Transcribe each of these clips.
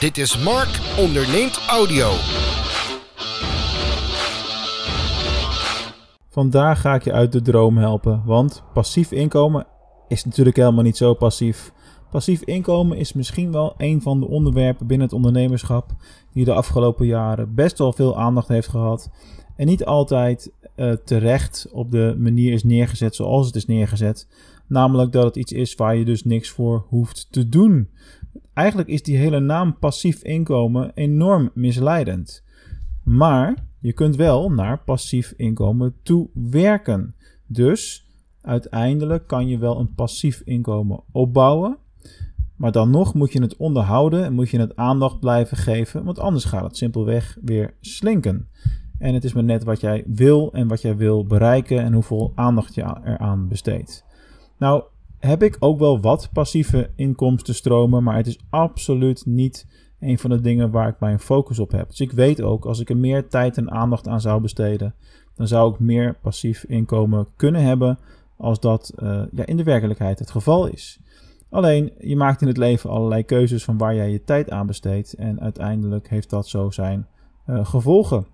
Dit is Mark onderneemt audio. Vandaag ga ik je uit de droom helpen, want passief inkomen is natuurlijk helemaal niet zo passief. Passief inkomen is misschien wel een van de onderwerpen binnen het ondernemerschap die de afgelopen jaren best wel veel aandacht heeft gehad en niet altijd uh, terecht op de manier is neergezet zoals het is neergezet. Namelijk dat het iets is waar je dus niks voor hoeft te doen. Eigenlijk is die hele naam passief inkomen enorm misleidend. Maar je kunt wel naar passief inkomen toe werken. Dus uiteindelijk kan je wel een passief inkomen opbouwen. Maar dan nog moet je het onderhouden en moet je het aandacht blijven geven, want anders gaat het simpelweg weer slinken. En het is maar net wat jij wil en wat jij wil bereiken en hoeveel aandacht je eraan besteedt. Nou, heb ik ook wel wat passieve inkomstenstromen, maar het is absoluut niet een van de dingen waar ik mijn focus op heb. Dus ik weet ook, als ik er meer tijd en aandacht aan zou besteden, dan zou ik meer passief inkomen kunnen hebben als dat uh, ja, in de werkelijkheid het geval is. Alleen, je maakt in het leven allerlei keuzes van waar jij je tijd aan besteedt en uiteindelijk heeft dat zo zijn uh, gevolgen.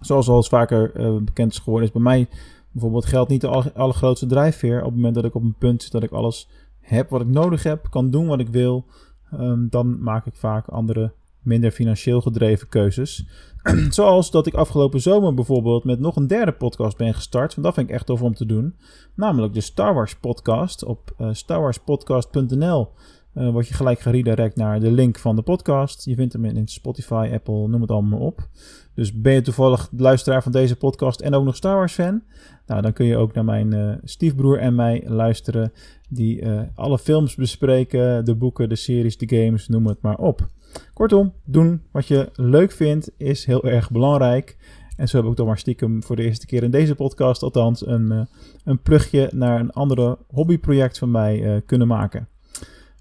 Zoals al eens vaker uh, bekend is geworden, is bij mij bijvoorbeeld geld niet de allergrootste drijfveer. Op het moment dat ik op een punt zit dat ik alles heb wat ik nodig heb, kan doen wat ik wil, um, dan maak ik vaak andere, minder financieel gedreven keuzes. Zoals dat ik afgelopen zomer bijvoorbeeld met nog een derde podcast ben gestart. Want dat vind ik echt tof om te doen. Namelijk de Star Wars podcast op uh, starwarspodcast.nl. Uh, word je gelijk geredirect naar de link van de podcast. Je vindt hem in Spotify, Apple, noem het allemaal op. Dus ben je toevallig luisteraar van deze podcast en ook nog Star Wars fan? Nou, dan kun je ook naar mijn uh, stiefbroer en mij luisteren. Die uh, alle films bespreken, de boeken, de series, de games, noem het maar op. Kortom, doen wat je leuk vindt is heel erg belangrijk. En zo heb ik toch maar stiekem voor de eerste keer in deze podcast althans een, een plugje naar een andere hobbyproject van mij kunnen maken.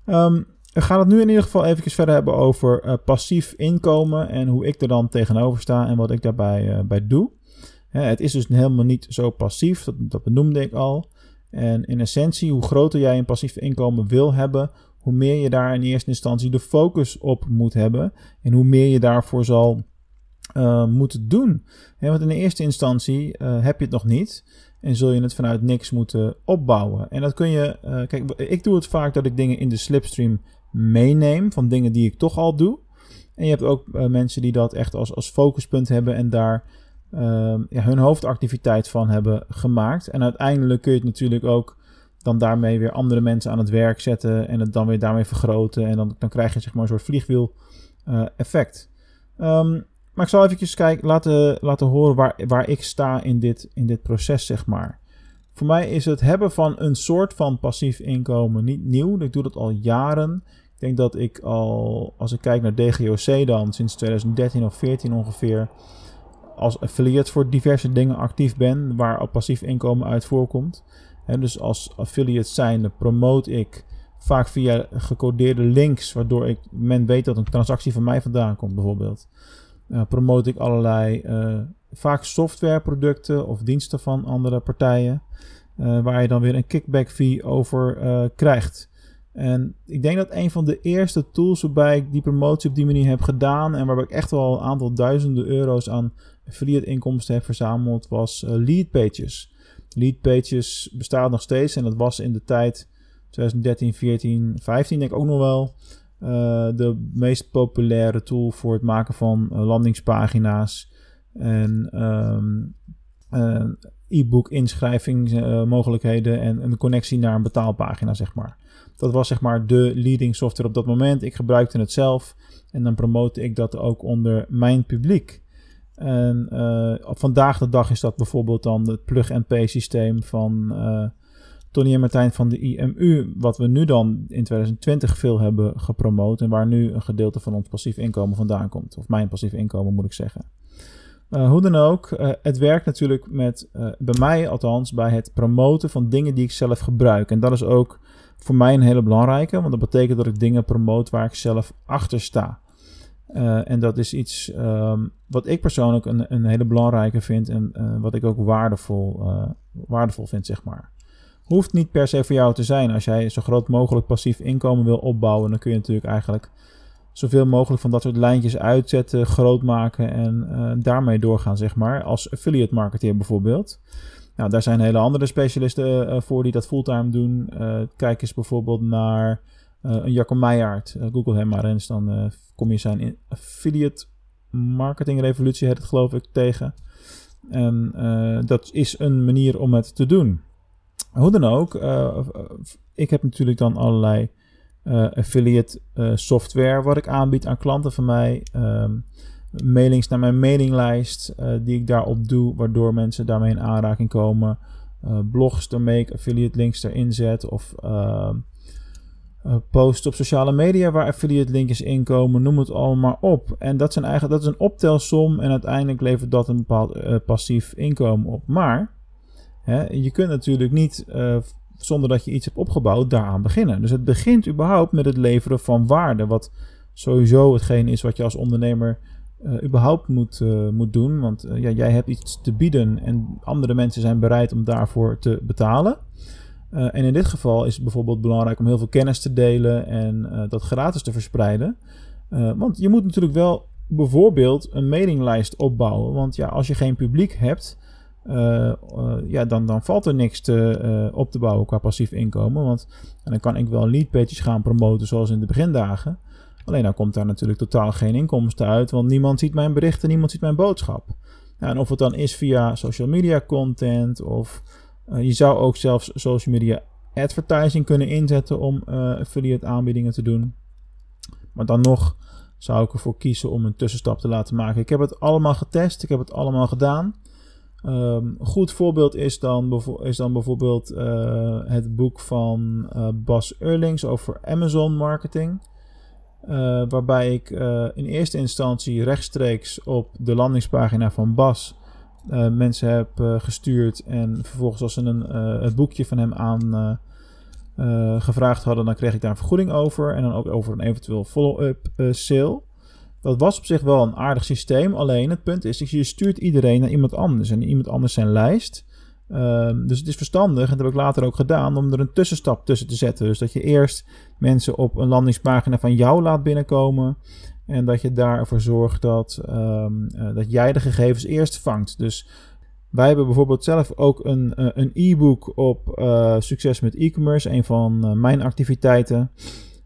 Um, we gaan het nu in ieder geval even verder hebben over uh, passief inkomen en hoe ik er dan tegenover sta en wat ik daarbij uh, bij doe. Het is dus helemaal niet zo passief, dat, dat benoemde ik al. En in essentie, hoe groter jij een passief inkomen wil hebben, hoe meer je daar in eerste instantie de focus op moet hebben en hoe meer je daarvoor zal uh, moeten doen. Want in de eerste instantie heb je het nog niet en zul je het vanuit niks moeten opbouwen. En dat kun je, kijk, ik doe het vaak dat ik dingen in de slipstream meeneem van dingen die ik toch al doe. En je hebt ook uh, mensen die dat echt als, als focuspunt hebben en daar uh, ja, hun hoofdactiviteit van hebben gemaakt. En uiteindelijk kun je het natuurlijk ook dan daarmee weer andere mensen aan het werk zetten en het dan weer daarmee vergroten. En dan, dan krijg je zeg maar een soort vliegwiel uh, effect. Um, maar ik zal even kijken, laten, laten horen waar, waar ik sta in dit, in dit proces, zeg maar. Voor mij is het hebben van een soort van passief inkomen niet nieuw. Ik doe dat al jaren denk dat ik al, als ik kijk naar DGOC dan, sinds 2013 of 14 ongeveer, als affiliate voor diverse dingen actief ben, waar al passief inkomen uit voorkomt. En dus als affiliate zijnde promote ik vaak via gecodeerde links, waardoor ik, men weet dat een transactie van mij vandaan komt bijvoorbeeld. Uh, promote ik allerlei, uh, vaak softwareproducten of diensten van andere partijen, uh, waar je dan weer een kickback fee over krijgt. En ik denk dat een van de eerste tools waarbij ik die promotie op die manier heb gedaan en waarbij ik echt wel een aantal duizenden euro's aan affiliate inkomsten heb verzameld, was Lead Pages. Lead Pages bestaat nog steeds en dat was in de tijd 2013, 14, 15 denk ik ook nog wel de meest populaire tool voor het maken van uh, landingspagina's en um, e-book inschrijvingsmogelijkheden en een connectie naar een betaalpagina zeg maar. Dat was zeg maar de leading software op dat moment. Ik gebruikte het zelf en dan promote ik dat ook onder mijn publiek. En vandaag de dag is dat bijvoorbeeld dan het plug-and-pay systeem van Tony en Martijn van de IMU, wat we nu dan in 2020 veel hebben gepromoot en waar nu een gedeelte van ons passief inkomen vandaan komt. Of mijn passief inkomen moet ik zeggen. Uh, hoe dan ook, uh, het werkt natuurlijk met, uh, bij mij althans, bij het promoten van dingen die ik zelf gebruik. En dat is ook voor mij een hele belangrijke, want dat betekent dat ik dingen promoot waar ik zelf achter sta. En dat is iets um, wat ik persoonlijk een, een, hele belangrijke vind en wat ik ook waardevol, waardevol vind, zeg maar. Hoeft niet per se voor jou te zijn. Als jij zo groot mogelijk passief inkomen wil opbouwen, dan kun je natuurlijk eigenlijk zoveel mogelijk van dat soort lijntjes uitzetten, groot maken en daarmee doorgaan, zeg maar. Als affiliate marketeer bijvoorbeeld. Nou, daar zijn hele andere specialisten voor die dat fulltime doen. kijk eens bijvoorbeeld naar een Jacco Meijaard. Google hem maar eens, dan kom je zijn affiliate marketing revolutie, heet het geloof ik, tegen. En dat is een manier om het te doen. Hoe dan ook, uh, ik heb natuurlijk dan allerlei uh, affiliate software wat ik aanbied aan klanten van mij. Um, mailings naar mijn mailinglijst die ik daarop doe, waardoor mensen daarmee in aanraking komen. blogs daarmee affiliate links erin zet of ehm, posts op sociale media waar affiliate linkjes in komen, noem het allemaal op. En dat, zijn eigenlijk, dat is een optelsom en uiteindelijk levert dat een bepaald passief inkomen op. Maar Je kunt natuurlijk niet, uh, zonder dat je iets hebt opgebouwd, daaraan beginnen. Dus het begint überhaupt met het leveren van waarde. Wat sowieso hetgeen is wat je als ondernemer uh, überhaupt moet, uh, moet doen. Want ja, jij hebt iets te bieden en andere mensen zijn bereid om daarvoor te betalen. en in dit geval is het bijvoorbeeld belangrijk om heel veel kennis te delen en dat gratis te verspreiden. want je moet natuurlijk wel bijvoorbeeld een mailinglijst opbouwen. Want ja, als je geen publiek hebt, uh, ja, dan, dan valt er niks te, uh, op te bouwen qua passief inkomen. Want dan kan ik wel leadpages gaan promoten zoals in de begindagen. Alleen dan komt daar natuurlijk totaal geen inkomsten uit, want niemand ziet mijn berichten, niemand ziet mijn boodschap. En of het dan is via social media content of je zou ook zelfs social media advertising kunnen inzetten om affiliate aanbiedingen te doen. Maar dan nog zou ik ervoor kiezen om een tussenstap te laten maken. Ik heb het allemaal getest, ik heb het allemaal gedaan. Een goed voorbeeld is dan, is dan bijvoorbeeld uh, het boek van uh, Bas Eurlings over Amazon marketing. Uh, waarbij ik in eerste instantie rechtstreeks op de landingspagina van Bas mensen heb gestuurd. En vervolgens als ze een, het boekje van hem aan gevraagd hadden, dan kreeg ik daar een vergoeding over. En dan ook over een eventueel follow-up sale. Dat was op zich wel een aardig systeem. Alleen het punt is, je stuurt iedereen naar iemand anders. En iemand anders zijn lijst. Um, dus het is verstandig, en dat heb ik later ook gedaan, om er een tussenstap tussen te zetten. Dus dat je eerst mensen op een landingspagina van jou laat binnenkomen. En dat je daarvoor zorgt dat, um, uh, dat jij de gegevens eerst vangt. Dus wij hebben bijvoorbeeld zelf ook een, uh, een e-book op uh, succes met e-commerce. Een van mijn activiteiten.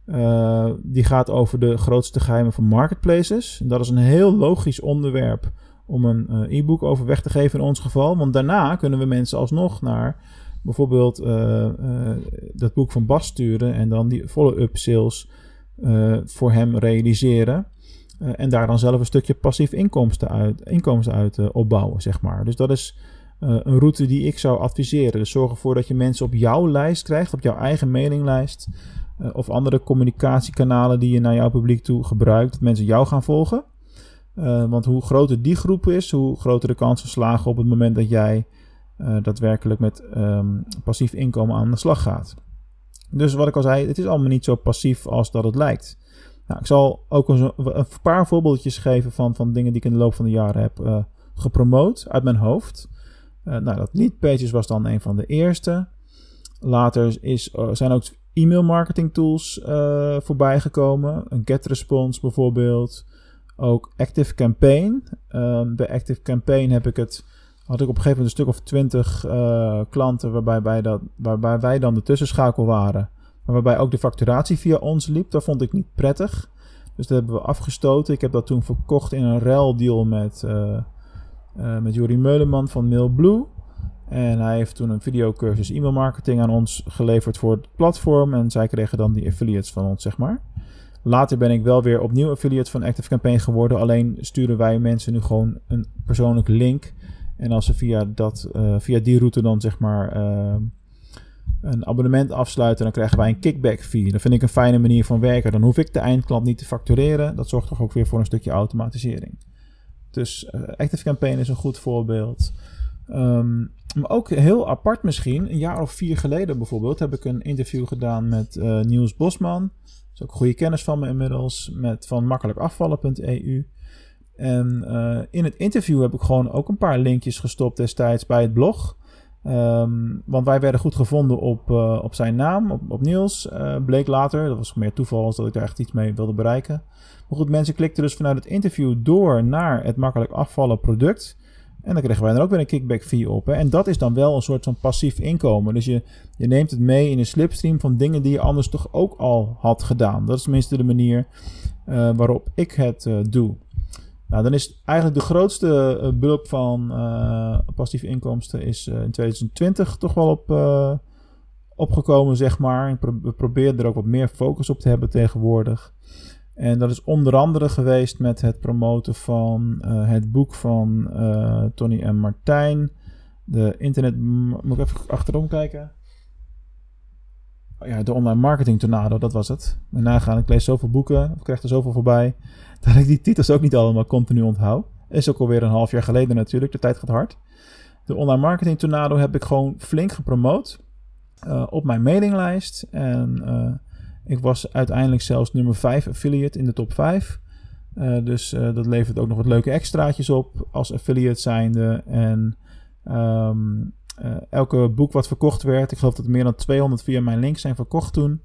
Uh, die gaat over de grootste geheimen van marketplaces. Dat is een heel logisch onderwerp om een uh, e-book over weg te geven in ons geval. Want daarna kunnen we mensen alsnog naar bijvoorbeeld uh, dat boek van Bas sturen en dan die follow-up sales voor hem realiseren. en daar dan zelf een stukje passief inkomsten uit, inkomsten uit opbouwen, zeg maar. Dus dat is een route die ik zou adviseren. Dus zorg ervoor dat je mensen op jouw lijst krijgt, op jouw eigen mailinglijst. Eh, of andere communicatiekanalen die je naar jouw publiek toe gebruikt, dat mensen jou gaan volgen. Uh, want hoe groter die groep is, hoe groter de kans van slagen op het moment dat jij uh, daadwerkelijk met um, passief inkomen aan de slag gaat. Dus wat ik al zei, het is allemaal niet zo passief als dat het lijkt. Nou, ik zal ook een, een, paar voorbeeldjes geven van, van dingen die ik in de loop van de jaren heb uh, gepromoot uit mijn hoofd. nou, dat lead pages was dan een van de eerste. Later is, zijn ook e-mail marketing tools uh, voorbij gekomen. Een GetResponse bijvoorbeeld. Ook Active Campaign. Um, bij Active Campaign heb ik het, had ik op een gegeven moment een stuk of twintig uh, klanten waarbij wij, dat, waarbij wij dan de tussenschakel waren. Maar waarbij ook de facturatie via ons liep. Dat vond ik niet prettig. Dus dat hebben we afgestoten. Ik heb dat toen verkocht in een ruildeal met, uh, met Jori Meuleman van MailBlue. En hij heeft toen een videocursus e-mail marketing aan ons geleverd voor het platform. En zij kregen dan die affiliates van ons, zeg maar. Later ben ik wel weer opnieuw affiliate van Active Campaign geworden. Alleen sturen wij mensen nu gewoon een persoonlijke link. En als ze via, dat, uh, via die route dan zeg maar uh, een abonnement afsluiten, dan krijgen wij een kickback fee. Dat vind ik een fijne manier van werken. Dan hoef ik de eindklant niet te factureren. Dat zorgt toch ook weer voor een stukje automatisering. Dus uh, Active Campaign is een goed voorbeeld. Um, maar ook heel apart misschien, een jaar of vier geleden bijvoorbeeld, heb ik een interview gedaan met uh, Niels Bosman. Dat is ook goede kennis van me inmiddels, met van makkelijkafvallen.eu. En uh, in het interview heb ik gewoon ook een paar linkjes gestopt destijds bij het blog. Ehm, want wij werden goed gevonden op, eh, op zijn naam, op, Niels. Bleek later, dat was meer toeval als dat ik daar echt iets mee wilde bereiken. Maar goed, mensen klikten dus vanuit het interview door naar het makkelijk afvallen product. En dan kregen wij dan ook weer een kickback fee op. Hè. En dat is dan wel een soort van passief inkomen. Dus je, je neemt het mee in een slipstream van dingen die je anders toch ook al had gedaan. Dat is tenminste de manier uh, waarop ik het doe. Nou, dan is eigenlijk de grootste uh, bulk van passieve inkomsten is in 2020 toch wel op, opgekomen, zeg maar. We proberen er ook wat meer focus op te hebben tegenwoordig. En dat is onder andere geweest met het promoten van het boek van Tony en Martijn. De internet... Moet ik even achterom kijken? Oh ja, de online marketing tornado, dat was het. En nagaan, ik lees zoveel boeken, ik krijg er zoveel voorbij dat ik die titels ook niet allemaal continu onthoud. Is ook alweer een half jaar geleden natuurlijk, de tijd gaat hard. De online marketing tornado heb ik gewoon flink gepromoot uh, op mijn mailinglijst. En ik was uiteindelijk zelfs nummer 5 affiliate in de top 5. Uh, dus dat levert ook nog wat leuke extraatjes op als affiliate zijnde. En um, elke boek wat verkocht werd, ik geloof dat meer dan 200 via mijn link zijn verkocht toen.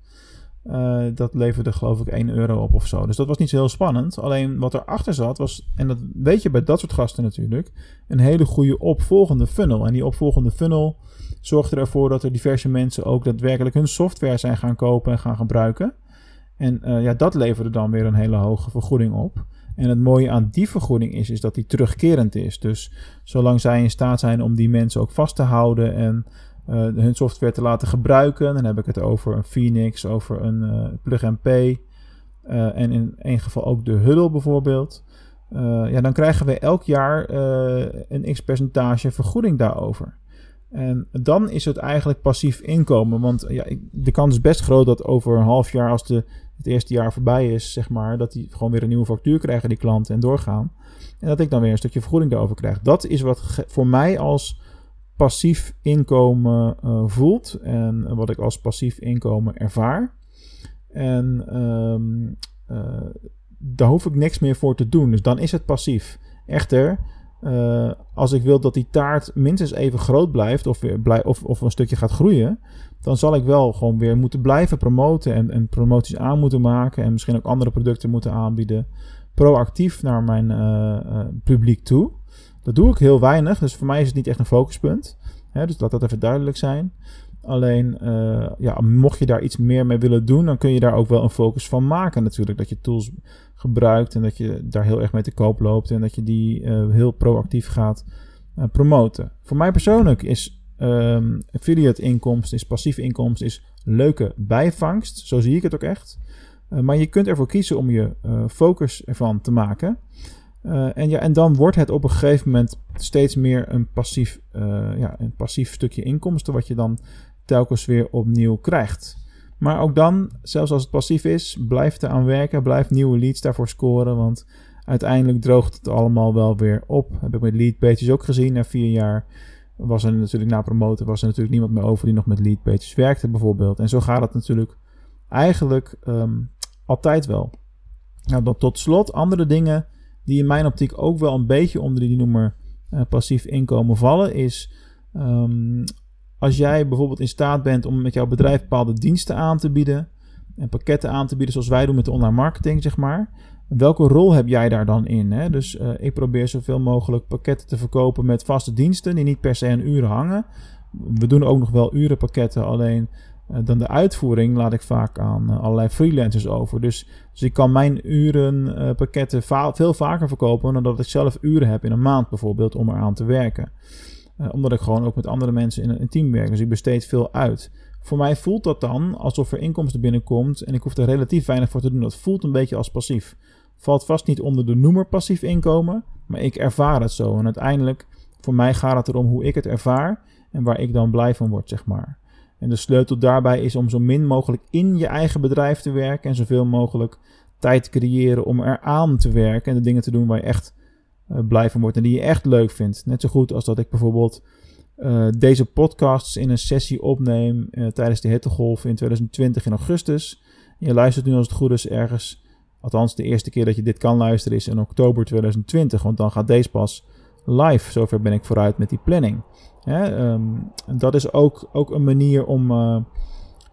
Uh, dat leverde geloof ik 1 euro op of zo. Dus dat was niet zo heel spannend. Alleen wat erachter zat was, en dat weet je bij dat soort gasten natuurlijk, een hele goede opvolgende funnel. En die opvolgende funnel zorgde ervoor dat er diverse mensen ook daadwerkelijk hun software zijn gaan kopen en gaan gebruiken. En uh, ja, dat leverde dan weer een hele hoge vergoeding op. En het mooie aan die vergoeding is, is dat die terugkerend is. Dus zolang zij in staat zijn om die mensen ook vast te houden en uh, hun software te laten gebruiken. Dan heb ik het over een Phoenix, over een uh, Plug-and Pay. Uh, en in één geval ook de Huddle bijvoorbeeld. ja, dan krijgen we elk jaar een x percentage vergoeding daarover. En dan is het eigenlijk passief inkomen. Want ja, de kans is best groot dat over een half jaar, als de, het eerste jaar voorbij is, zeg maar, dat die gewoon weer een nieuwe factuur krijgen, die klanten, en doorgaan. En dat ik dan weer een stukje vergoeding daarover krijg. Dat is wat voor mij als passief inkomen uh, voelt en wat ik als passief inkomen ervaar. En um, uh, daar hoef ik niks meer voor te doen. Dus dan is het passief. Echter, uh, als ik wil dat die taart minstens even groot blijft of, blij, of, of een stukje gaat groeien, dan zal ik wel gewoon weer moeten blijven promoten en, en promoties aan moeten maken en misschien ook andere producten moeten aanbieden. Proactief naar mijn publiek toe. Dat doe ik heel weinig, dus voor mij is het niet echt een focuspunt. Hè, dus laat dat even duidelijk zijn. Alleen, uh, ja, mocht je daar iets meer mee willen doen, dan kun je daar ook wel een focus van maken natuurlijk. Dat je tools gebruikt en dat je daar heel erg mee te koop loopt en dat je die uh, heel proactief gaat uh, promoten. Voor mij persoonlijk is um, affiliate inkomsten, is passieve inkomsten, is leuke bijvangst. Zo zie ik het ook echt. maar je kunt ervoor kiezen om je focus ervan te maken. Uh, en, ja, en dan wordt het op een gegeven moment steeds meer een passief, uh, ja, een passief stukje inkomsten, wat je dan telkens weer opnieuw krijgt. Maar ook dan, zelfs als het passief is, blijf er aan werken, blijf nieuwe leads daarvoor scoren, want uiteindelijk droogt het allemaal wel weer op. Heb ik met lead pages ook gezien. Na vier jaar was er natuurlijk na promoten was er natuurlijk niemand meer over die nog met lead pages werkte bijvoorbeeld. En zo gaat het natuurlijk eigenlijk um, altijd wel. Nou, dan tot slot andere dingen die in mijn optiek ook wel een beetje onder die noemer uh, passief inkomen vallen, is um, als jij bijvoorbeeld in staat bent om met jouw bedrijf bepaalde diensten aan te bieden en pakketten aan te bieden zoals wij doen met de online marketing, zeg maar. Welke rol heb jij daar dan in? Hè? Dus uh, ik probeer zoveel mogelijk pakketten te verkopen met vaste diensten die niet per se aan uren hangen. We doen ook nog wel urenpakketten, alleen eh, dan de uitvoering laat ik vaak aan eh, allerlei freelancers over. Dus, dus ik kan mijn urenpakketten uh, veel vaker verkopen dan dat ik zelf uren heb in een maand bijvoorbeeld om eraan te werken. Omdat ik gewoon ook met andere mensen in een, team werk. Dus ik besteed veel uit. Voor mij voelt dat dan alsof er inkomsten binnenkomt en ik hoef er relatief weinig voor te doen. Dat voelt een beetje als passief. Valt vast niet onder de noemer passief inkomen, maar ik ervaar het zo. En uiteindelijk, voor mij gaat het erom hoe ik het ervaar en waar ik dan blij van word, zeg maar. En de sleutel daarbij is om zo min mogelijk in je eigen bedrijf te werken en zoveel mogelijk tijd te creëren om eraan te werken en de dingen te doen waar je echt uh, blij van wordt en die je echt leuk vindt. Net zo goed als dat ik bijvoorbeeld uh, deze podcasts in een sessie opneem uh, tijdens de hittegolf in 2020 in augustus. Je luistert nu als het goed is ergens, althans de eerste keer dat je dit kan luisteren is in oktober 2020, want dan gaat deze pas live. Zover ben ik vooruit met die planning. Um, dat is ook, ook een manier om uh,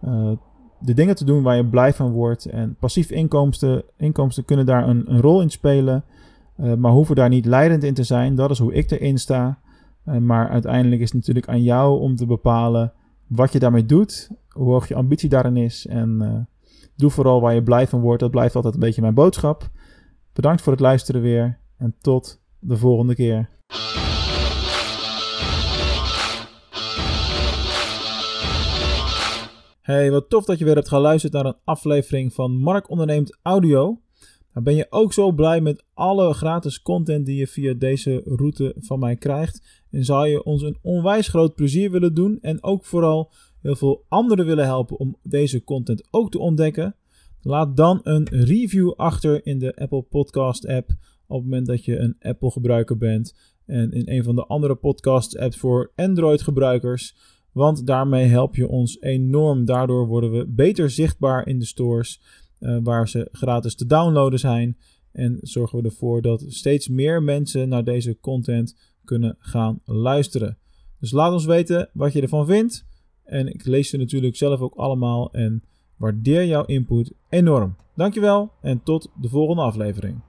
uh, de dingen te doen waar je blij van wordt. En passief inkomsten, inkomsten kunnen daar een, een rol in spelen. Uh, maar hoeven daar niet leidend in te zijn. Dat is hoe ik erin sta. maar uiteindelijk is het natuurlijk aan jou om te bepalen wat je daarmee doet. Hoe hoog je ambitie daarin is. En doe vooral waar je blij van wordt. Dat blijft altijd een beetje mijn boodschap. Bedankt voor het luisteren weer. En tot de volgende keer. Hey, wat tof dat je weer hebt geluisterd naar een aflevering van Mark Onderneemt Audio. Nou, ben je ook zo blij met alle gratis content die je via deze route van mij krijgt? En zou je ons een onwijs groot plezier willen doen en ook vooral heel veel anderen willen helpen om deze content ook te ontdekken? Laat dan een review achter in de Apple Podcast app op het moment dat je een Apple gebruiker bent en in een van de andere podcast apps voor Android gebruikers. Want daarmee help je ons enorm. Daardoor worden we beter zichtbaar in de stores uh, waar ze gratis te downloaden zijn. En zorgen we ervoor dat steeds meer mensen naar deze content kunnen gaan luisteren. Dus laat ons weten wat je ervan vindt. En ik lees ze natuurlijk zelf ook allemaal en waardeer jouw input enorm. Dankjewel en tot de volgende aflevering.